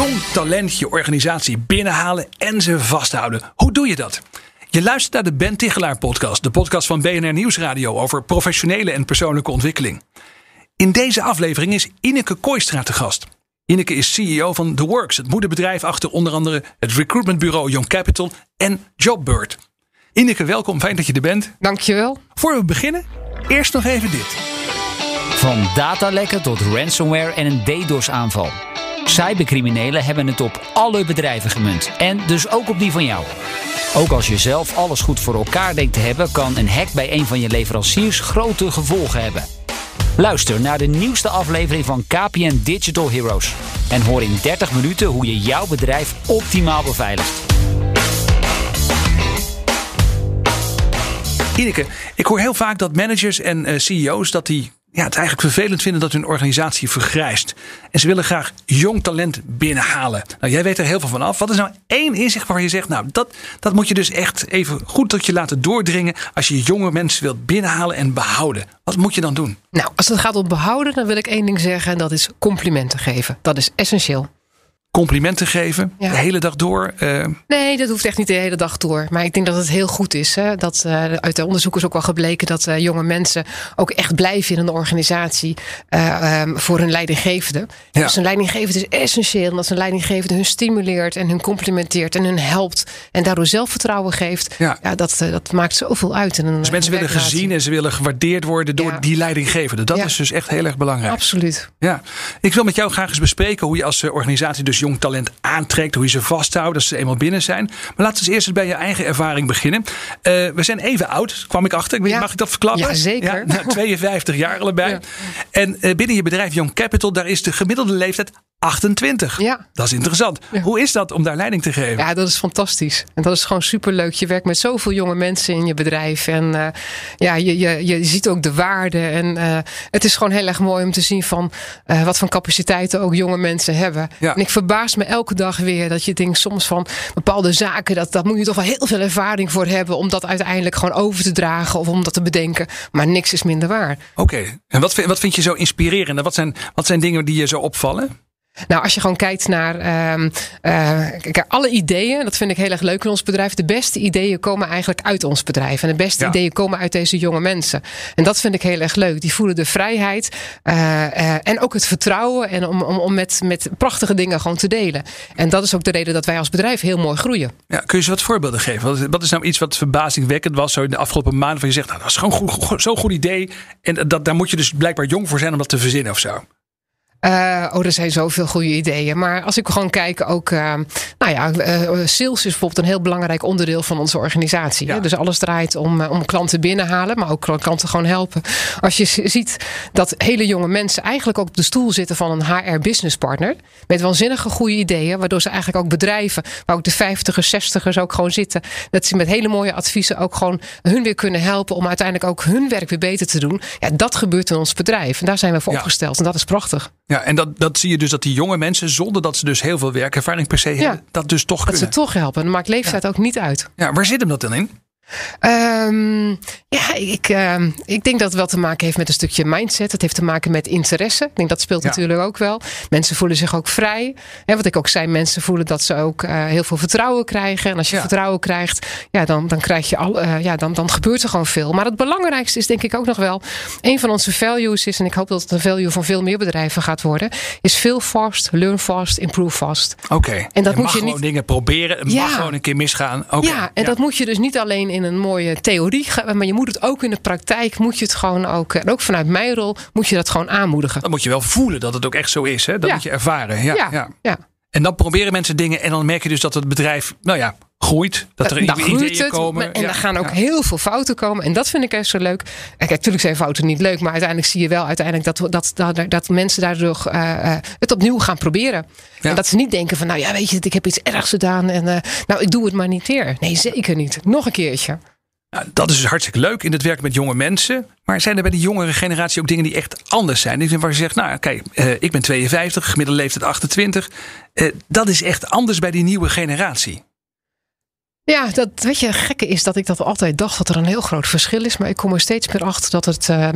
Jong talent je organisatie binnenhalen en ze vasthouden. Hoe doe je dat? Je luistert naar de Ben Tichelaar podcast, de podcast van BNR Nieuwsradio over professionele en persoonlijke ontwikkeling. In deze aflevering is Ineke Kooistra te gast. Ineke is CEO van The Works, het moederbedrijf achter onder andere het recruitmentbureau Young Capital en Jobbird. Ineke, welkom, fijn dat je er bent. Dankjewel. Voor we beginnen, eerst nog even dit. Van datalekken tot ransomware en een DDoS-aanval. Cybercriminelen hebben het op alle bedrijven gemunt. En dus ook op die van jou. Ook als je zelf alles goed voor elkaar denkt te hebben, kan een hack bij een van je leveranciers grote gevolgen hebben. Luister naar de nieuwste aflevering van KPN Digital Heroes. En hoor in 30 minuten hoe je jouw bedrijf optimaal beveiligt. Ineke, ik hoor heel vaak dat managers en eh, CEO's dat die ja, het eigenlijk vervelend vinden dat hun organisatie vergrijst. En ze willen graag jong talent binnenhalen. Nou, jij weet er heel veel van af. Wat is nou één inzicht waar je zegt, nou, dat, dat moet je dus echt even goed tot je laten doordringen. Als je jonge mensen wilt binnenhalen en behouden. Wat moet je dan doen? Nou, als het gaat om behouden, dan wil ik één ding zeggen. En dat is complimenten geven. Dat is essentieel. Complimenten geven, Ja. de hele dag door. eh, Nee, dat hoeft echt niet de hele dag door. Maar ik denk dat het heel goed is. Hè? Dat uh, uit de onderzoek is ook wel gebleken dat uh, jonge mensen ook echt blijven in een organisatie uh, um, voor hun leidinggevende. Ja. Dus een leidinggevende is essentieel. Dat een leidinggevende hun stimuleert en hun complimenteert en hun helpt. En daardoor zelfvertrouwen geeft. Ja. Ja, dat, uh, dat maakt zoveel uit. In een, dus mensen willen gezien en ze willen gewaardeerd worden door die leidinggevende. Dat is dus echt heel erg belangrijk. Absoluut. Ja, ik wil met jou graag eens bespreken hoe je als eh, organisatie dus jong talent aantrekt, hoe je ze vasthoudt als ze eenmaal binnen zijn. Maar laten we eens eerst bij je eigen ervaring beginnen. Eh, we zijn even oud, kwam ik achter. Ik weet- Ja. Mag ik dat verklappen? Ja, zeker. nou, 52 jaar allebei. Ja. En eh, binnen je bedrijf Young Capital, daar is de gemiddelde leeftijd 28. Ja. Dat is interessant. Ja. Hoe is dat om daar leiding te geven? Ja, dat is fantastisch. En dat is gewoon superleuk. Je werkt met zoveel jonge mensen in je bedrijf. En uh, ja, je, je, je ziet ook de waarde. En uh, het is gewoon heel erg mooi om te zien van uh, wat voor capaciteiten ook jonge mensen hebben. Ja. En ik verbaas me elke dag weer dat je denkt soms van bepaalde zaken. Dat, dat moet je toch wel heel veel ervaring voor hebben. Om dat uiteindelijk gewoon over te dragen of om dat te bedenken. Maar niks is minder waar. Oké, en wat vind, wat vind je zo inspirerend? En wat zijn, wat zijn dingen die je zo opvallen? Nou, als je gewoon kijkt naar uh, uh, kijk, alle ideeën, dat vind ik heel erg leuk in ons bedrijf. De beste ideeën komen eigenlijk uit ons bedrijf. En de beste Ja. ideeën komen uit deze jonge mensen. En dat vind ik heel erg leuk. Die voelen de vrijheid uh, en ook het vertrouwen. En om, om, om met, met prachtige dingen gewoon te delen. En dat is ook de reden dat wij als bedrijf heel mooi groeien. Ja, kun je ze wat voorbeelden geven? Wat, wat is nou iets wat verbazingwekkend was zo in de afgelopen maanden? Van je zegt, nou, dat is gewoon zo'n goed idee. En dat, daar moet je dus blijkbaar jong voor zijn om dat te verzinnen of zo. Uh, oh, er zijn zoveel goede ideeën. Maar als ik gewoon kijk, ook. Uh, nou ja, uh, sales is bijvoorbeeld een heel belangrijk onderdeel van onze organisatie. Ja. Hè? Dus alles draait om, om klanten binnenhalen, maar ook klanten gewoon helpen. Als je ziet dat hele jonge mensen eigenlijk ook op de stoel zitten van een HR-business partner. Met waanzinnige goede ideeën, waardoor ze eigenlijk ook bedrijven, waar ook de 50ers, 60ers ook gewoon zitten. Dat ze met hele mooie adviezen ook gewoon hun weer kunnen helpen om uiteindelijk ook hun werk weer beter te doen. Ja, dat gebeurt in ons bedrijf. En daar zijn we voor Ja. opgesteld. En dat is prachtig. Ja, en dat, dat zie je dus dat die jonge mensen, zonder dat ze dus heel veel werkervaring per se hebben, dat dus toch Dat ze kunnen. toch helpen. Dan maakt leeftijd ook niet uit. Ja, waar zit hem dat dan in? Um, ja, ik, uh, ik denk dat het wel te maken heeft met een stukje mindset. Het heeft te maken met interesse. Ik denk dat speelt Ja. natuurlijk ook wel. Mensen voelen zich ook vrij. Hè, wat ik ook zei, mensen voelen dat ze ook uh, heel veel vertrouwen krijgen. En als je Ja. vertrouwen krijgt, ja, dan, dan krijg je al, uh, ja, dan, dan gebeurt er gewoon veel. Maar het belangrijkste is denk ik ook nog wel. Een van onze values is, en ik hoop dat het een value van veel meer bedrijven gaat worden, is feel fast, learn fast, improve fast. Oké. En dat je moet mag je gewoon niet- dingen proberen. Het Ja. mag gewoon een keer misgaan. Ja, en dat moet je dus niet alleen in een mooie theorie, maar je moet het ook in de praktijk, moet je het gewoon ook, en ook vanuit mijn rol, moet je dat gewoon aanmoedigen. Dan moet je wel voelen dat het ook echt zo is. Hè? Dat Ja. moet je ervaren. Ja, ja. ja. En dan proberen mensen dingen en dan merk je dus dat het bedrijf, nou ja, groeit. Dat er dan ideeën het. komen. En Ja, er gaan ook ja. heel veel fouten komen. En dat vind ik echt zo leuk. Kijk, natuurlijk zijn fouten niet leuk. Maar uiteindelijk zie je wel uiteindelijk dat, dat, dat, dat mensen daardoor eh, het opnieuw gaan proberen. Ja. En dat ze niet denken van, nou ja, weet je, ik heb iets ergs gedaan. En eh, nou, ik doe het maar niet weer. Nee, zeker niet. Nog een keertje. Nou, dat is dus hartstikke leuk in het werk met jonge mensen. Maar zijn er bij de jongere generatie ook dingen die echt anders zijn? Die waar je zegt, nou kijk, eh, ik ben 52, gemiddelde leeftijd 28. Eh, dat is echt anders bij die nieuwe generatie. Ja, dat weet je, gekke is dat ik dat altijd dacht dat er een heel groot verschil is. Maar ik kom er steeds meer achter dat het eh,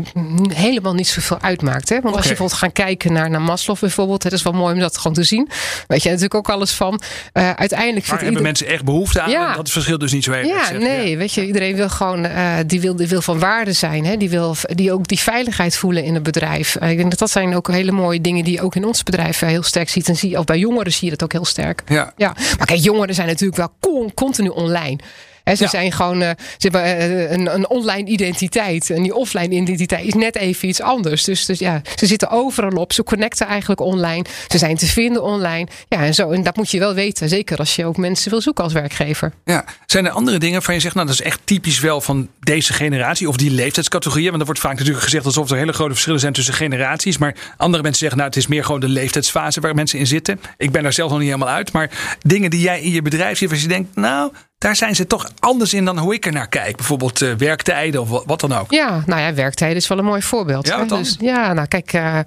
helemaal niet zoveel uitmaakt. Hè? Want als je bijvoorbeeld gaat kijken naar, naar Maslow bijvoorbeeld. Het is wel mooi om dat gewoon te zien. Weet je natuurlijk ook alles van. Eh, uiteindelijk vindt hebben ieder... mensen echt behoefte aan? Ja. Dat verschilt dus niet zo heel Ja, erg. zeg. nee, weet je, iedereen wil gewoon, eh, die, wil, die wil van waarde zijn. Hè? Die wil die ook die veiligheid voelen in het bedrijf. Ik denk dat dat zijn ook hele mooie dingen die je ook in ons bedrijf heel sterk ziet. En zie, of bij jongeren zie je dat ook heel sterk. Ja. Ja, maar kijk, jongeren zijn natuurlijk wel con- continu online. Hè, ze Ja. zijn gewoon, eh, ze hebben eh, een, een online identiteit. En die offline identiteit is net even iets anders. Dus, dus ja, ze zitten overal op. Ze connecten eigenlijk online. Ze zijn te vinden online. Ja, en zo. En dat moet je wel weten. Zeker als je ook mensen wil zoeken als werkgever. Ja. Zijn er andere dingen van je zegt, nou dat is echt typisch wel van deze generatie of die leeftijdscategorieën? Want er wordt vaak natuurlijk gezegd alsof er hele grote verschillen zijn tussen generaties. Maar andere mensen zeggen, nou het is meer gewoon de leeftijdsfase waar mensen in zitten. Ik ben daar zelf nog niet helemaal uit. Maar dingen die jij in je bedrijf ziet, waar je denkt, nou daar zijn ze toch anders in dan hoe ik er naar kijk. Bijvoorbeeld eh, werktijden of wat, wat dan ook. Ja, nou ja, werktijden is wel een mooi voorbeeld. Ja? Dus, ja, nou kijk, eh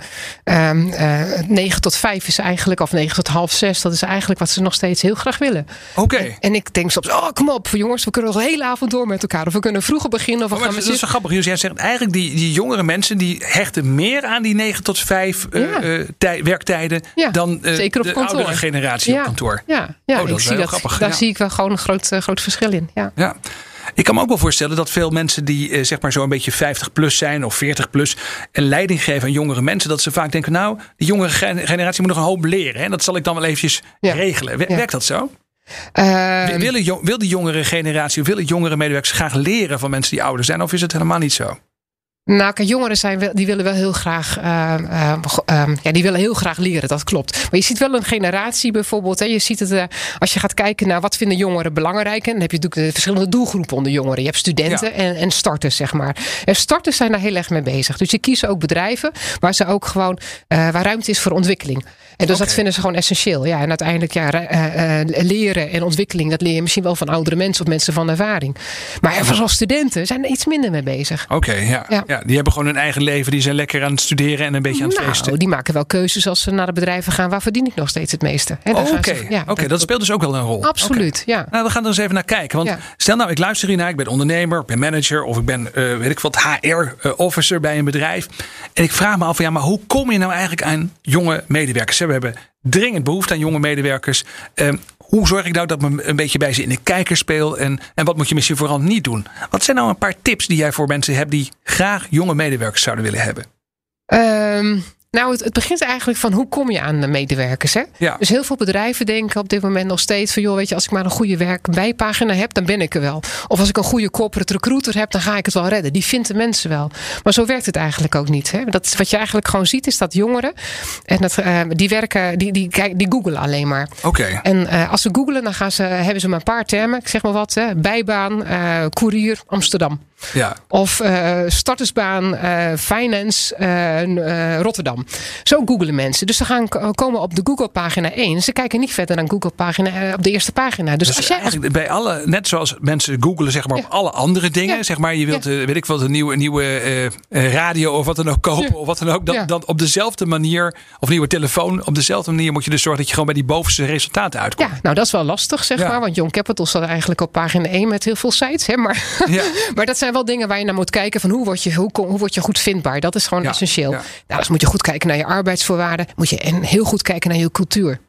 ehm, eh, 9 tot 5 is eigenlijk, of 9 tot half 6, dat is eigenlijk wat ze nog steeds heel graag willen. Oké. En ik denk soms, oh kom op jongens, we kunnen nog de hele avond door met elkaar. Of we kunnen vroeger beginnen. Of we Maar gaan dat met is zo grappig. Dus jij zegt eigenlijk die, die jongere mensen die hechten meer aan die 9 tot 5 eh, Ja. tij- werktijden Ja, dan zeker op de kantoor. oudere generatie op kantoor. Ja, ja Oh, dat ik is zie dat. grappig, Daar zie ik wel gewoon een groot, eh, groot verschil in. Ja. Ja. Ik kan me ook wel voorstellen dat veel mensen die eh, zeg maar zo een beetje 50 plus zijn of 40 plus en leiding geven aan jongere mensen, dat ze vaak denken, nou, de jongere gen- generatie moet nog een hoop leren. En dat zal ik dan wel eventjes Ja. regelen. Ja. Werkt dat zo? Ehm, jo- wil de jongere generatie, willen jongere medewerkers graag leren van mensen die ouder zijn? Of is het helemaal niet zo? Nou, kijk, jongeren zijn die willen wel heel graag, ehm, go- ehm, ja, die willen heel graag leren. Dat klopt. Maar je ziet wel een generatie bijvoorbeeld. Hè, je ziet het, eh, als je gaat kijken naar wat vinden jongeren belangrijk. En dan heb je natuurlijk de verschillende doelgroepen onder jongeren. Je hebt studenten Ja. en, en starters, zeg maar. En starters zijn daar heel erg mee bezig. Dus je kiezen ook bedrijven waar ze ook gewoon, eh, waar ruimte is voor ontwikkeling. En dus Oké. dat vinden ze gewoon essentieel. Ja, en uiteindelijk ja, eh, eh, leren en ontwikkeling, dat leer je misschien wel van oudere mensen of mensen van ervaring. Maar vooral studenten zijn er iets minder mee bezig. Oké, ja, ja. Ja. Die hebben gewoon hun eigen leven. Die zijn lekker aan het studeren en een beetje aan het feesten. Nou, die maken wel keuzes als ze naar de bedrijven gaan. Waar verdien ik nog steeds het meeste? Dan Oh, Oké, ze- ja, Oké, dat speelt dus ook wel een rol. Absoluut, ja. Nou, we gaan er eens even naar kijken. Want stel nou, ik luister hiernaar. Ik ben ondernemer, ik ben manager of ik ben, eh, weet ik wat, HR-officer bij een bedrijf. En ik vraag me af, ja, maar hoe kom je nou eigenlijk aan jonge medewerkers? We hebben dringend behoefte aan jonge medewerkers. Ehm, hoe zorg ik nou dat me een beetje bij ze in de kijker speel? En, en wat moet je misschien vooral niet doen? Wat zijn nou een paar tips die jij voor mensen hebt die graag jonge medewerkers zouden willen hebben? Ehm, nou, het, het begint eigenlijk van hoe kom je aan de medewerkers. Hè? Ja. Dus heel veel bedrijven denken op dit moment nog steeds van... joh, weet je, als ik maar een goede werkbijpagina heb, dan ben ik er wel. Of als ik een goede corporate recruiter heb, dan ga ik het wel redden. Die vindt de mensen wel. Maar zo werkt het eigenlijk ook niet. Hè? Dat, wat je eigenlijk gewoon ziet, is dat jongeren... en dat, eh, die werken, die, die, die, die googelen alleen maar. Oké. En eh, als ze googelen, dan gaan ze, hebben ze maar een paar termen. Ik zeg maar wat. Hè. Bijbaan, eh courier, Amsterdam. Ja. Of eh, startersbaan, eh, finance, eh, Rotterdam. Zo googelen mensen. Dus ze gaan komen op de Google pagina 1. Ze kijken niet verder dan Google pagina op de eerste pagina. Dus, Dus als jij eigenlijk bij alle, net zoals mensen googelen zeg maar, op alle andere dingen. Ja. Zeg maar, je wilt, weet ik wel, een nieuwe, nieuwe radio of wat dan ook kopen. Of wat dan ook. Dan, op dezelfde manier, of nieuwe telefoon. Op dezelfde manier moet je dus zorgen dat je gewoon bij die bovenste resultaten uitkomt. ja, nou dat is wel lastig zeg maar. Want Young Capital staat eigenlijk op pagina 1 met heel veel sites. Hè, maar, Ja. maar dat zijn wel dingen waar je naar moet kijken. Van hoe, word je, hoe, hoe word je goed vindbaar? Dat is gewoon Ja. essentieel. Ja. Nou, dus moet je goed kijken naar je arbeidsvoorwaarden. Moet je en heel goed kijken naar je cultuur.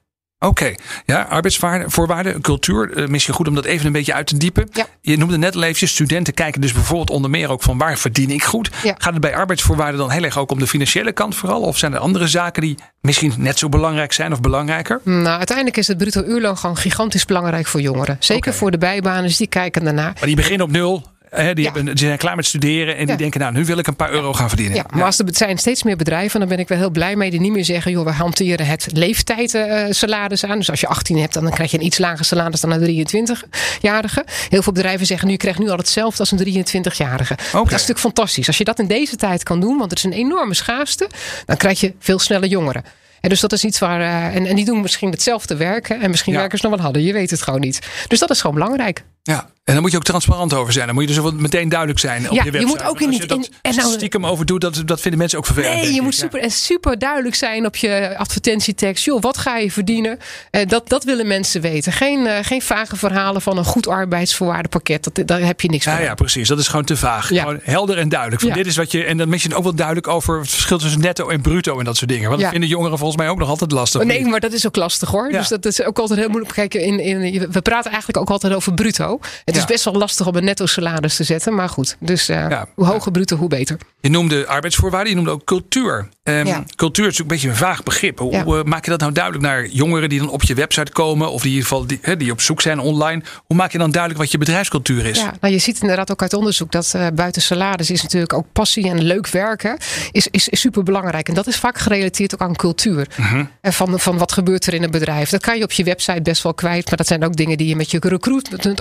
Oké, ja, arbeidsvoorwaarden, cultuur. eh, misschien goed om dat even een beetje uit te diepen. Ja. Je noemde net al eventjes, studenten kijken dus bijvoorbeeld onder meer ook van waar verdien ik goed. Ja. Gaat het bij arbeidsvoorwaarden dan heel erg ook om de financiële kant vooral? Of zijn er andere zaken die misschien net zo belangrijk zijn of belangrijker? Nou, uiteindelijk is het bruto uurloon gewoon gigantisch belangrijk voor jongeren. Zeker voor de bijbanen, dus die kijken daarna. Maar die beginnen op nul Hè, die, hebben, die zijn klaar met studeren en die denken, nou, nu wil ik een paar euro gaan verdienen. Ja, maar als er zijn steeds meer bedrijven, dan ben ik wel heel blij mee, die niet meer zeggen, joh, we hanteren het leeftijd uh, salaris aan. Dus als je 18 hebt, dan krijg je een iets lager salaris dan een 23-jarige. Heel veel bedrijven zeggen, nu je krijgt nu al hetzelfde als een 23-jarige. Okay. Dat is natuurlijk fantastisch. Als je dat in deze tijd kan doen, want het is een enorme schaarste, dan krijg je veel sneller jongeren. En dus dat is iets waar. Uh, en, en die doen misschien hetzelfde werk. En misschien ja. werken ze nog wat hadden. Je weet het gewoon niet. Dus dat is gewoon belangrijk. Ja, en dan moet je ook transparant over zijn. Dan moet je dus meteen duidelijk zijn op ja, je website. Je moet ook in, je dat en nou, stiekem over doet, dat, dat vinden mensen ook vervelend. Nee, je moet super, en super duidelijk zijn op je advertentietekst. Joh, wat ga je verdienen? Uh, dat, dat willen mensen weten. Geen, uh, geen vage verhalen van een goed arbeidsvoorwaardenpakket. Dat, daar heb je niks van. Ja, ja, precies. Dat is gewoon te vaag. Ja. Gewoon helder en duidelijk. Van dit is wat je, en dan je ook wel duidelijk over het verschil tussen netto en bruto en dat soort dingen. Want dat vinden jongeren volgens mij ook nog altijd lastig. Nee, maar dat is ook lastig hoor. Dus dat is ook altijd heel moeilijk. Kijk, in, in, we praten eigenlijk ook altijd over bruto. Het is best wel lastig om een netto salaris te zetten. Maar goed, dus uh, ja, hoe hoger bruto, hoe beter. Je noemde arbeidsvoorwaarden, je noemde ook cultuur. Um, ja. Cultuur is natuurlijk een beetje een vaag begrip. Hoe, hoe, maak je dat nou duidelijk naar jongeren die dan op je website komen, of die in ieder geval die, die op zoek zijn online? Hoe maak je dan duidelijk wat je bedrijfscultuur is? Ja, nou, je ziet inderdaad ook uit onderzoek dat uh, buiten salaris is natuurlijk ook passie en leuk werken is, is, is super belangrijk. En dat is vaak gerelateerd ook aan cultuur. Uh -huh. En van, van wat gebeurt er in een bedrijf. Dat kan je op je website best wel kwijt, maar dat zijn ook dingen die je met je recruitment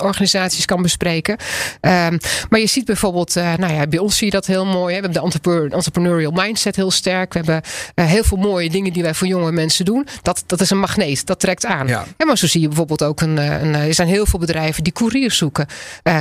kan bespreken. Um, maar je ziet bijvoorbeeld, uh, nou ja, bij ons zie je dat heel mooi. Hè? We hebben de entrepreneurial mindset heel sterk. We hebben uh, heel veel mooie dingen die wij voor jonge mensen doen. Dat, dat is een magneet, dat trekt aan. Ja. Ja, maar zo zie je bijvoorbeeld ook, een, een, er zijn heel veel bedrijven die couriers zoeken.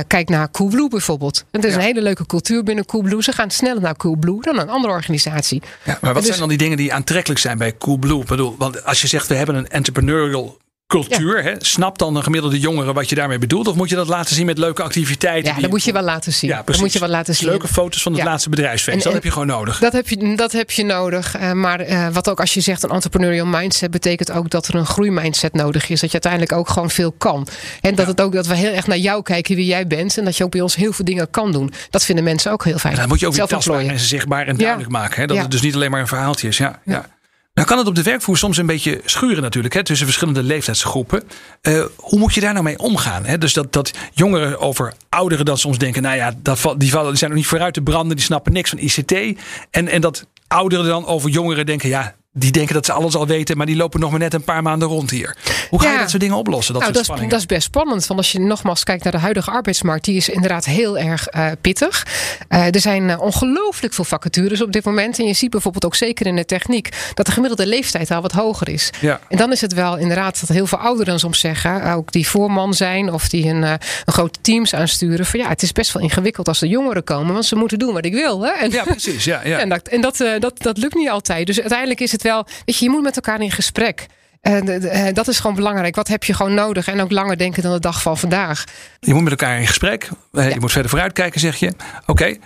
Kijk naar Coolblue bijvoorbeeld. En er is ja. een hele leuke cultuur binnen Coolblue. Ze gaan sneller naar Coolblue dan een andere organisatie. Ja, maar wat dus, zijn dan die dingen die aantrekkelijk zijn bij Coolblue? Ik bedoel, want als je zegt we hebben een entrepreneurial cultuur. Ja. Hè? Snapt dan een gemiddelde jongere wat je daarmee bedoelt? Of moet je dat laten zien met leuke activiteiten? Ja, dat moet je wel laten zien. Ja, dat moet je wel laten zien. Leuke foto's van het ja. laatste bedrijfsfeest. En, dat heb je gewoon nodig. Dat heb je, dat heb je nodig. Uh, maar uh, wat ook als je zegt een entrepreneurial mindset... betekent ook dat er een groeimindset nodig is. Dat je uiteindelijk ook gewoon veel kan. En dat het ook dat we heel erg naar jou kijken wie jij bent. En dat je ook bij ons heel veel dingen kan doen. Dat vinden mensen ook heel fijn. En dan moet je ook weer tastbaar en zichtbaar en duidelijk maken. Hè? Dat het dus niet alleen maar een verhaaltje is. ja. ja. Nou kan het op de werkvloer soms een beetje schuren natuurlijk hè, tussen verschillende leeftijdsgroepen. Uh, hoe moet je daar nou mee omgaan? Hè? Dus dat, dat jongeren over ouderen dan soms denken, nou ja, dat, die, vallen, die zijn nog niet vooruit te branden, die snappen niks van ICT. En, en dat ouderen dan over jongeren denken, ja, die denken dat ze alles al weten, maar die lopen nog maar net een paar maanden rond hier. Hoe ga ja. je dat soort dingen oplossen? Dat, nou, dat, is, dat is best spannend. Want als je nogmaals kijkt naar de huidige arbeidsmarkt, die is inderdaad heel erg uh, pittig. Uh, er zijn uh, ongelooflijk veel vacatures op dit moment. En je ziet bijvoorbeeld ook zeker in de techniek dat de gemiddelde leeftijd al wat hoger is. Ja. En dan is het wel inderdaad dat heel veel ouderen soms zeggen, ook die voorman zijn of die een, een grote teams aansturen. Van ja, het is best wel ingewikkeld als de jongeren komen, want ze moeten doen wat ik wil. Hè? En, ja, precies. Ja, ja. en, dat, en dat, dat, dat lukt niet altijd. Dus uiteindelijk is het wel, weet je, je moet met elkaar in gesprek. Uh, dat is gewoon belangrijk. Wat heb je gewoon nodig? En ook langer denken dan de dag van vandaag. Je moet met elkaar in gesprek. Ja. Je moet verder vooruitkijken, zeg je. Oké. Okay.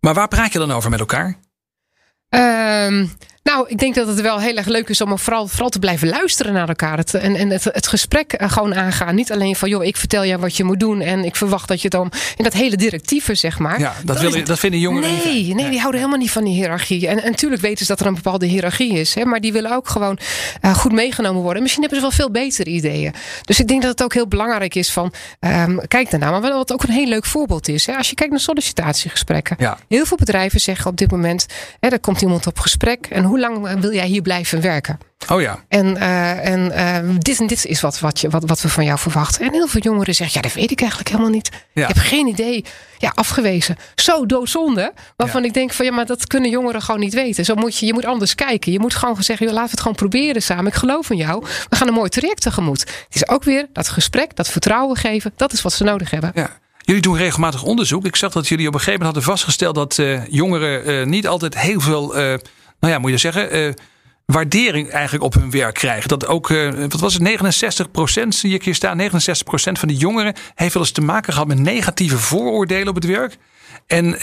Maar waar praat je dan over met elkaar? Um, nou, ik denk dat het wel heel erg leuk is om vooral, vooral te blijven luisteren naar elkaar. Het, en en het, het gesprek gewoon aangaan. Niet alleen van, joh, ik vertel jou wat je moet doen. En ik verwacht dat je dan. In dat hele directieve, zeg maar. Ja, dat, wil je, dat vinden jongeren nee. Nee, die houden helemaal niet van die hiërarchie. En, en natuurlijk weten ze dat er een bepaalde hiërarchie is. Hè, maar die willen ook gewoon uh, goed meegenomen worden. Misschien hebben ze wel veel betere ideeën. Dus ik denk dat het ook heel belangrijk is van. Um, kijk daarna. Maar wat ook een heel leuk voorbeeld is. Hè, als je kijkt naar sollicitatiegesprekken. Ja. Heel veel bedrijven zeggen op dit moment. Hè, er komt iemand op gesprek. En hoe lang wil jij hier blijven werken? Oh ja. En, uh, en uh, dit en dit is wat, wat, je, wat, wat we van jou verwachten. En heel veel jongeren zeggen, ja, dat weet ik eigenlijk helemaal niet. Ja. Ik heb geen idee. Ja, afgewezen. Zo doodzonde. Waarvan ja. ik denk van, ja, maar dat kunnen jongeren gewoon niet weten. Zo moet je, je moet anders kijken. Je moet gewoon zeggen, joh, laten we het gewoon proberen samen. Ik geloof in jou. We gaan een mooi traject tegemoet. Het is ook weer dat gesprek, dat vertrouwen geven. Dat is wat ze nodig hebben. Ja. Jullie doen regelmatig onderzoek. Ik zag dat jullie op een gegeven moment hadden vastgesteld dat uh, jongeren uh, niet altijd heel veel, uh, nou ja, moet je zeggen, waardering eigenlijk op hun werk krijgen. Dat ook, wat was het, 69 procent, zie ik hier staan, 69 procent van de jongeren heeft wel eens te maken gehad met negatieve vooroordelen op het werk. En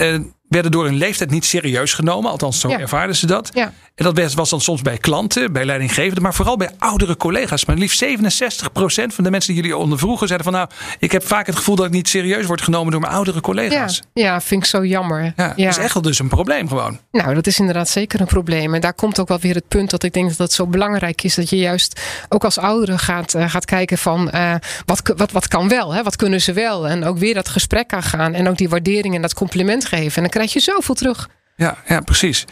werden door hun leeftijd niet serieus genomen. Althans, zo Ja. ervaarden ze dat. Ja. En dat was dan soms bij klanten, bij leidinggevenden, maar vooral bij oudere collega's. Maar liefst 67% van de mensen die jullie ondervroegen zeiden van nou, ik heb vaak het gevoel dat ik niet serieus word genomen door mijn oudere collega's. ja, vind ik zo jammer. Ja, dat is echt wel dus een probleem gewoon. Nou, dat is inderdaad zeker een probleem. En daar komt ook wel weer het punt dat ik denk dat het zo belangrijk is dat je juist ook als oudere gaat, eh, gaat kijken van eh, wat, wat, wat kan wel, hè? wat kunnen ze wel. En ook weer dat gesprek aangaan en ook die waardering en dat compliment geven. En dan krijg je zoveel terug. Ja, ja precies.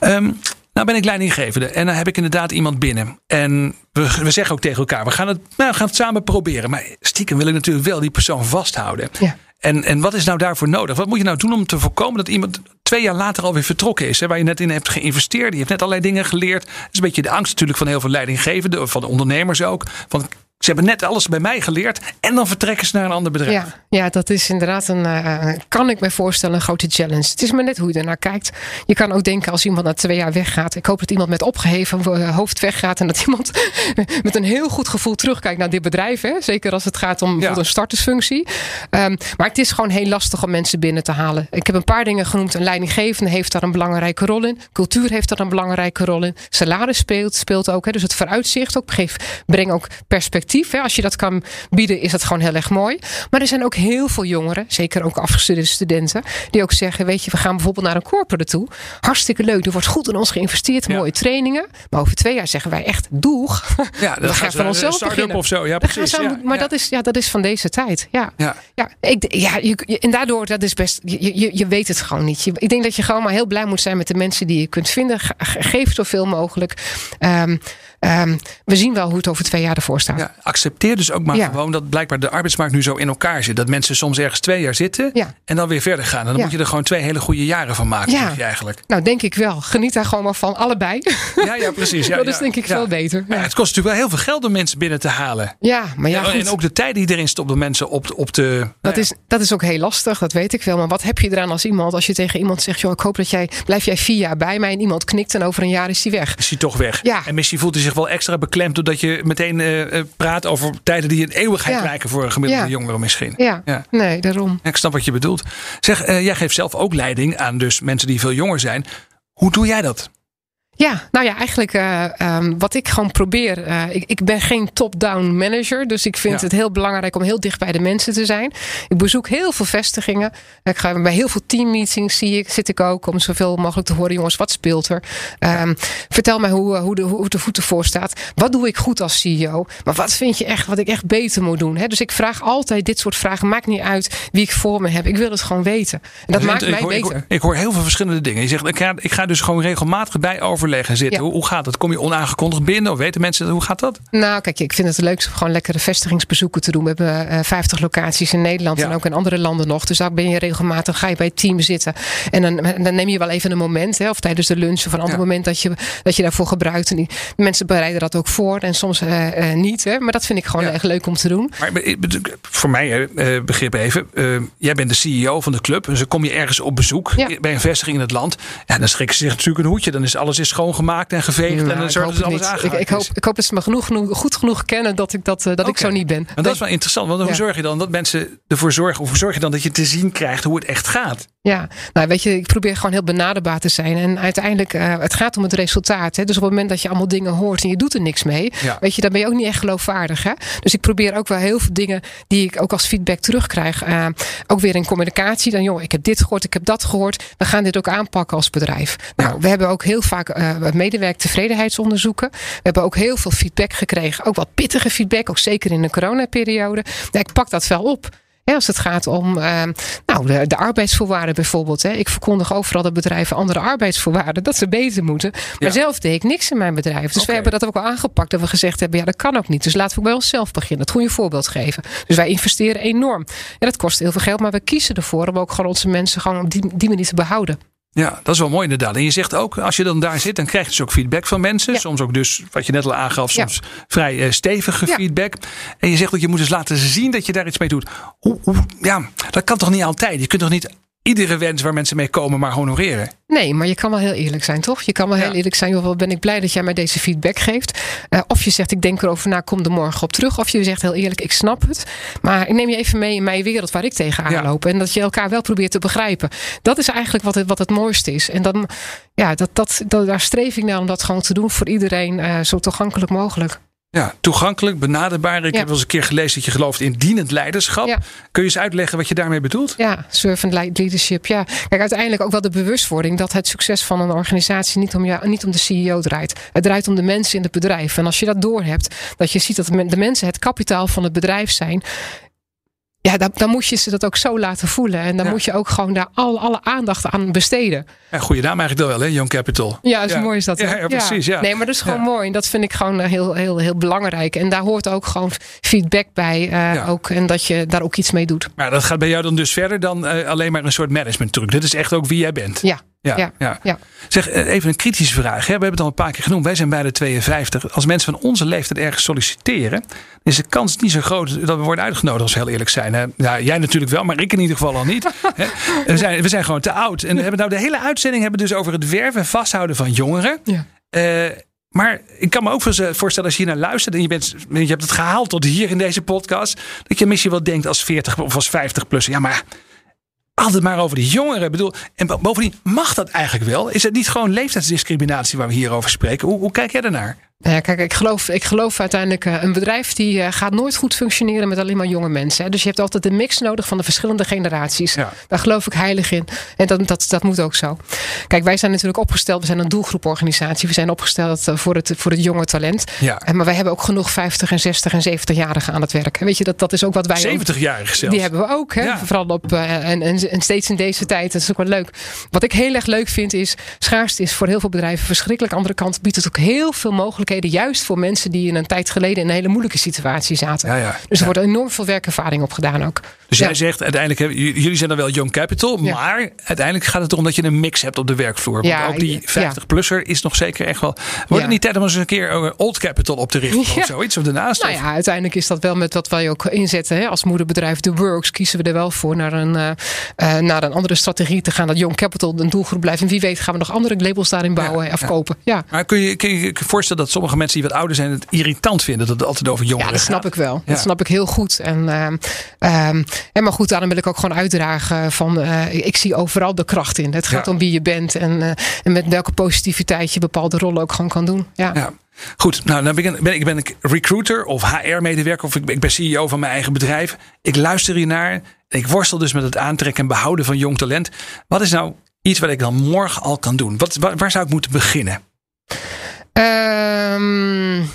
Ehm, nou ben ik leidinggevende en dan heb ik inderdaad iemand binnen. En we, we zeggen ook tegen elkaar, we gaan, het, nou, we gaan het samen proberen. Maar stiekem wil ik natuurlijk wel die persoon vasthouden. Ja. En, en wat is nou daarvoor nodig? Wat moet je nou doen om te voorkomen dat iemand twee jaar later alweer vertrokken is? Hè, waar je net in hebt geïnvesteerd. Die heeft net allerlei dingen geleerd. Dat is een beetje de angst natuurlijk van heel veel leidinggevenden. Van de ondernemers ook. Van, ze hebben net alles bij mij geleerd. En dan vertrekken ze naar een ander bedrijf. Ja, ja, dat is inderdaad een, eh, kan ik me voorstellen, een grote challenge. Het is maar net hoe je ernaar kijkt. Je kan ook denken als iemand na twee jaar weggaat. Ik hoop dat iemand met opgeheven eh, hoofd weggaat. En dat iemand met een heel goed gevoel terugkijkt naar dit bedrijf. Hè? Zeker als het gaat om bijvoorbeeld een startersfunctie. Ehm, maar het is gewoon heel lastig om mensen binnen te halen. Ik heb een paar dingen genoemd. Een leidinggevende heeft daar een belangrijke rol in. Cultuur heeft daar een belangrijke rol in. Salaris speelt, speelt ook. Hè? Dus het vooruitzicht ook. Geef, breng ook perspectief. Hè? Als je dat kan bieden, is dat gewoon heel erg mooi. Maar er zijn ook heel veel jongeren, zeker ook afgestudeerde studenten, die ook zeggen: Weet je, we gaan bijvoorbeeld naar een corporate toe. Hartstikke leuk, er wordt goed in ons geïnvesteerd, Ja. mooie trainingen. Maar over twee jaar zeggen wij echt: Doeg. Ja, gaan ze van onszelf een beginnen. of zo. Ja, precies. aan- Ja, maar ja. Dat, is, ja, dat is van deze tijd. Ja. Ja. Ja, ik, ja je, en daardoor, dat is best, je, je, je weet het gewoon niet. Je, ik denk dat je gewoon maar heel blij moet zijn met de mensen die je kunt vinden. Ge- ge- Geef zoveel mogelijk. Ehm, ehm, we zien wel hoe het over twee jaar ervoor staat. Ja, accepteer dus ook maar Ja. gewoon dat blijkbaar de arbeidsmarkt nu zo in elkaar zit. Dat mensen soms ergens twee jaar zitten Ja. en dan weer verder gaan. En dan moet je er gewoon twee hele goede jaren van maken, Ja. je eigenlijk. Nou, denk ik wel. Geniet daar gewoon maar van, allebei. Ja, ja precies. Ja, dat is denk ik veel beter. Maar het kost natuurlijk wel heel veel geld om mensen binnen te halen. ja maar ja, en, ook de tijd die erin stopt om mensen op, op te... nou Dat is, dat is ook heel lastig, dat weet ik wel. Maar wat heb je eraan als iemand, als je tegen iemand zegt: joh, ik hoop dat jij, blijf jij vier jaar bij mij. En iemand knikt en over een jaar is hij weg. is hij toch weg. Ja. En misschien voelt hij zich wel extra beklemd doordat je meteen eh, eh, praat over tijden die een eeuwigheid Ja. lijken voor een gemiddelde Ja. jongere misschien. Ja, Ja. nee, daarom. Ik snap wat je bedoelt. Zeg, eh, jij geeft zelf ook leiding aan dus mensen die veel jonger zijn. Hoe doe jij dat? Ja, nou ja, eigenlijk eh, ehm, wat ik gewoon probeer. eh, ik, ik ben geen top-down manager. Dus ik vind Ja. het heel belangrijk om heel dicht bij de mensen te zijn. Ik bezoek heel veel vestigingen. Ik ga bij heel veel teammeetings zie ik, zit ik ook om zoveel mogelijk te horen. Jongens, wat speelt er? Ehm, vertel mij hoe, eh, hoe, de, hoe de voet ervoor staat. Wat doe ik goed als CEO? Maar wat vind je echt wat ik echt beter moet doen? Hè? Dus ik vraag altijd dit soort vragen. Maakt niet uit wie ik voor me heb. Ik wil het gewoon weten. En dat maakt ik, mij hoor, ik, beter. hoor, ik hoor heel veel verschillende dingen. Je zegt, ik ga, ik ga dus gewoon regelmatig bij overleggen zitten. Ja. Hoe, gaat het? Kom je onaangekondigd binnen? Of weten mensen, hoe gaat dat? Nou, kijk, ik vind het leuk om gewoon lekkere vestigingsbezoeken te doen. We hebben eh 50 locaties in Nederland Ja. en ook in andere landen nog. Dus daar ben je regelmatig, ga je bij het team zitten. En dan, dan neem je wel even een moment, hè, of tijdens de lunch of een ander Ja. moment dat je, dat je daarvoor gebruikt. En die mensen bereiden dat ook voor en soms eh, eh, niet. Hè. Maar dat vind ik gewoon echt leuk om te doen. Maar voor mij, begrip even. jij bent de CEO van de club. Dus dan kom je ergens op bezoek bij een vestiging in het land. Ja, dan schrikken ze zich natuurlijk een hoedje. Dan is alles is schoongemaakt en geveegd. en Nou, dan zorgen ze alles ik, aangeraakt ik, hoop, is. ik hoop dat ze me genoeg, goed genoeg kennen dat ik, dat, eh, dat ik zo niet ben. Maar dat is wel interessant. Want hoe Ja. zorg je dan dat mensen ervoor zorgen? Of hoe zorg je dan dat je te zien krijgt hoe het echt gaat? Ja, nou weet je, ik probeer gewoon heel benaderbaar te zijn. En uiteindelijk, eh, het gaat om het resultaat. Hè? Dus op het moment dat je allemaal dingen hoort en je doet er niks mee, Ja. weet je, dan ben je ook niet echt geloofwaardig. Hè? Dus ik probeer ook wel heel veel dingen die ik ook als feedback terugkrijg. eh, ook weer in communicatie. Dan, joh, ik heb dit gehoord, ik heb dat gehoord. We gaan dit ook aanpakken als bedrijf. Nou, we hebben ook heel vaak eh medewerker tevredenheidsonderzoeken. We hebben ook heel veel feedback gekregen. Ook wat pittige feedback, ook zeker in de coronaperiode. Ja, ik pak dat wel op. Als het gaat om eh, nou, de, de arbeidsvoorwaarden bijvoorbeeld. Hè. Ik verkondig overal dat bedrijven andere arbeidsvoorwaarden, dat ze beter moeten. Maar Ja. zelf deed ik niks in mijn bedrijf. Dus we hebben dat ook al aangepakt. Dat we gezegd hebben, ja dat kan ook niet. Dus laten we bij onszelf beginnen. Het goede voorbeeld geven. Dus wij investeren enorm. Ja, dat kost heel veel geld, maar we kiezen ervoor om ook gewoon onze mensen gewoon op die, die manier te behouden. Ja, dat is wel mooi inderdaad. En je zegt ook, als je dan daar zit, dan krijg je dus ook feedback van mensen. Ja. Soms ook dus, wat je net al aangaf, Ja. soms vrij eh, stevige Ja. feedback. En je zegt dat je moet dus laten zien dat je daar iets mee doet. Hoe, hoe, ja, dat kan toch niet altijd? Je kunt toch niet iedere wens waar mensen mee komen maar honoreren. Nee, maar je kan wel heel eerlijk zijn, toch? Je kan wel heel eerlijk zijn. Joh, wat ben ik blij dat jij mij deze feedback geeft. Eh, of je zegt, ik denk erover na, kom er morgen op terug. Of je zegt heel eerlijk, ik snap het. Maar ik neem je even mee in mijn wereld waar ik tegenaan Ja. loop. En dat je elkaar wel probeert te begrijpen. Dat is eigenlijk wat het, wat het mooiste is. En dan, ja, dat, dat, dat, daar streef ik naar om dat gewoon te doen voor iedereen eh, zo toegankelijk mogelijk. Ja, toegankelijk, benaderbaar. Ik Ja. heb wel eens een keer gelezen dat je gelooft in dienend leiderschap. Ja. Kun je eens uitleggen wat je daarmee bedoelt? Ja, servant leadership. Ja, kijk, uiteindelijk ook wel de bewustwording dat het succes van een organisatie niet om, ja, niet om de CEO draait. Het draait om de mensen in het bedrijf. En als je dat doorhebt, dat je ziet dat de mensen het kapitaal van het bedrijf zijn. Ja, dan, dan moet je ze dat ook zo laten voelen. En dan Ja. moet je ook gewoon daar al, alle aandacht aan besteden. Ja, goede naam eigenlijk wel, hè? Young Capital. Ja, is mooi is dat. Ja, ja, precies. Ja. Nee, maar dat is gewoon mooi. En dat vind ik gewoon eh, heel, heel, heel belangrijk. En daar hoort ook gewoon feedback bij. eh, ook, en dat je daar ook iets mee doet. Maar dat gaat bij jou dan dus verder dan eh, alleen maar een soort management truc. Dit is echt ook wie jij bent. Ja, Ja, ja, ja. ja. Zeg, eh, even een kritische vraag. Hè? We hebben het al een paar keer genoemd. Wij zijn beide 52. Als mensen van onze leeftijd ergens solliciteren, is de kans niet zo groot dat we worden uitgenodigd, als we heel eerlijk zijn. Hè? Ja, jij natuurlijk wel, maar ik in ieder geval al niet. Hè? We, zijn, we zijn gewoon te oud. En we hebben nou de hele uitzending hebben dus over het werven en vasthouden van jongeren. Ja. Eh, maar ik kan me ook voorstellen als je hier naar luistert en je, bent, je hebt het gehaald tot hier in deze podcast, dat je misschien wel denkt als 40 of als 50 plus. Ja, maar altijd maar over die jongeren. Ik bedoel, en bo- bovendien, mag dat eigenlijk wel? Is het niet gewoon leeftijdsdiscriminatie waar we hier over spreken? Hoe, hoe kijk jij daarnaar? Ja, kijk, ik geloof, ik geloof uiteindelijk, eh, een bedrijf die eh, gaat nooit goed functioneren met alleen maar jonge mensen. Dus je hebt altijd een mix nodig van de verschillende generaties. Ja. Daar geloof ik heilig in. En dat, dat, dat moet ook zo. Kijk, wij zijn natuurlijk opgesteld, we zijn een doelgroeporganisatie. We zijn opgesteld eh, voor het, voor het jonge talent. Ja. Maar wij hebben ook genoeg 50 en 60 en 70-jarigen aan het werk. Weet je, dat, dat is ook wat wij ook 70-jarig zelfs. die hebben we ook. Hè? Ja. Vooral op, en, en, en steeds in deze tijd. Dat is ook wel leuk. Wat ik heel erg leuk vind is. Schaarste is voor heel veel bedrijven verschrikkelijk. Aan de andere kant biedt het ook heel veel mogelijkheden. Juist voor mensen die in een tijd geleden in een hele moeilijke situatie zaten. Ja, ja. Dus er wordt enorm veel werkervaring op gedaan ook. Dus jij zegt uiteindelijk, jullie zijn dan wel young capital, maar uiteindelijk gaat het erom dat je een mix hebt op de werkvloer. Want Ja, ook die ja. 50-plusser is nog zeker echt wel. Wordt het niet tijd om eens een keer eh, old capital op te richten of zoiets of daarnaast? Nou Of- ja, uiteindelijk is dat wel met wat wij ook inzetten. Hè? Als moederbedrijf The Works kiezen we er wel voor naar een, eh, eh, naar een andere strategie te gaan. Dat Young Capital een doelgroep blijft. En wie weet gaan we nog andere labels daarin bouwen of ja. kopen. Ja. Maar kun je kun je voorstellen dat sommige mensen die wat ouder zijn het irritant vinden dat het altijd over jongeren Ja, dat snap gaat? ik wel. Ja. Dat snap ik heel goed. En, ehm, ehm, en maar goed, daarom wil ik ook gewoon uitdragen van eh, ik zie overal de kracht in. Het gaat Ja. om wie je bent en, eh, en met welke positiviteit je bepaalde rollen ook gewoon kan doen. Ja. Ja. Goed, nou dan ben ik, ben ik, ben ik recruiter of HR-medewerker of ik ben, ik ben CEO van mijn eigen bedrijf. Ik luister hiernaar ik worstel dus met het aantrekken en behouden van jong talent. Wat is nou iets wat ik dan morgen al kan doen? Wat, waar, waar zou ik moeten beginnen? Um,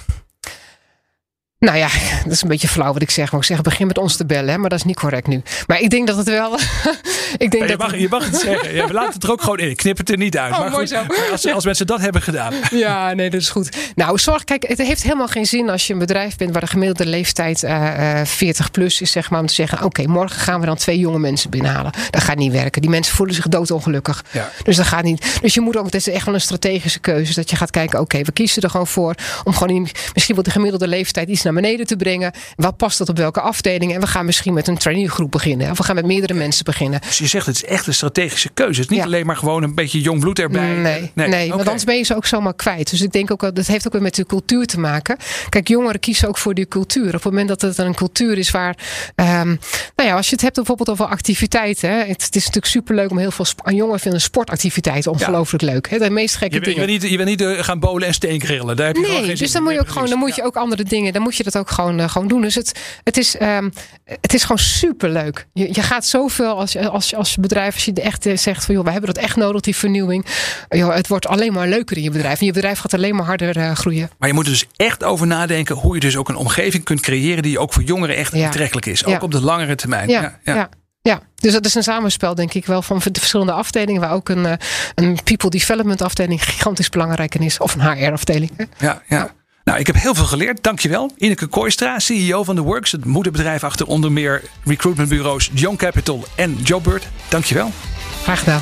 nou ja, dat is een beetje flauw wat ik zeg. Maar ik zeg, begin met ons te bellen, hè, maar dat is niet correct nu. Maar ik denk dat het wel. ik denk je, dat mag, je mag het zeggen. Ja, we laten het er ook gewoon in. Ik knip het er niet uit. Oh, maar mooi goed, zo. als, als mensen dat hebben gedaan. Ja, nee, dat is goed. Nou, zorg, kijk, het heeft helemaal geen zin als je een bedrijf bent waar de gemiddelde leeftijd eh, eh, 40 plus is, zeg maar, om te zeggen: oké, morgen gaan we dan twee jonge mensen binnenhalen. Dat gaat niet werken. Die mensen voelen zich doodongelukkig. Ja. Dus dat gaat niet. Dus je moet ook, het is echt wel een strategische keuze. Dat je gaat kijken: oké, we kiezen er gewoon voor om gewoon in, misschien wel de gemiddelde leeftijd iets naar beneden te brengen. Wat past dat op welke afdeling? En we gaan misschien met een traineegroep beginnen. Of we gaan met meerdere mensen beginnen. Dus je zegt het is echt een strategische keuze. Het is niet Ja. alleen maar gewoon een beetje jong bloed erbij. Nee, nee, want oké. anders ben je ze ook zomaar kwijt. Dus ik denk ook, wel- dat heeft ook weer met de cultuur te maken. Kijk, jongeren kiezen ook voor die cultuur. Op het moment dat het een cultuur is waar. ehm, nou ja, als je het hebt bijvoorbeeld over activiteiten. Hè, het, het is natuurlijk superleuk om heel veel. aan jongeren vinden sportactiviteiten ongelooflijk leuk. Hè, de meest gekke Je, bent- je dingen. bent niet, je bent niet eh, gaan bolen en steengrillen. Daar heb je Nee, geen dus dan moet je Nee, ook gewoon, dan moet je ook andere dingen, dan moet je dat ook gewoon, eh, gewoon doen. Dus het, het, is, ehm, het is gewoon superleuk. Je, je gaat zoveel als je, als, je- als je bedrijf, als je echt eh, zegt van joh, we hebben dat echt nodig, die vernieuwing. Joh, het wordt alleen maar leuker in je bedrijf. En je bedrijf gaat alleen maar harder eh, groeien. Maar je moet er dus echt over nadenken hoe je dus ook een omgeving kunt creëren die ook voor jongeren echt Ja. aantrekkelijk is. Ook Ja. op de langere termijn. Ja, ja. ja. dus dat is een samenspel, denk ik wel, van de verschillende afdelingen. Waar ook een, een people development afdeling gigantisch belangrijk in is. Of een HR-afdeling. ja, ja. Nou, ik heb heel veel geleerd. Dankjewel. Ineke Kooistra, CEO van The Works. Het moederbedrijf achter onder meer recruitmentbureaus Young Capital en Jobbird. Dankjewel. Graag gedaan.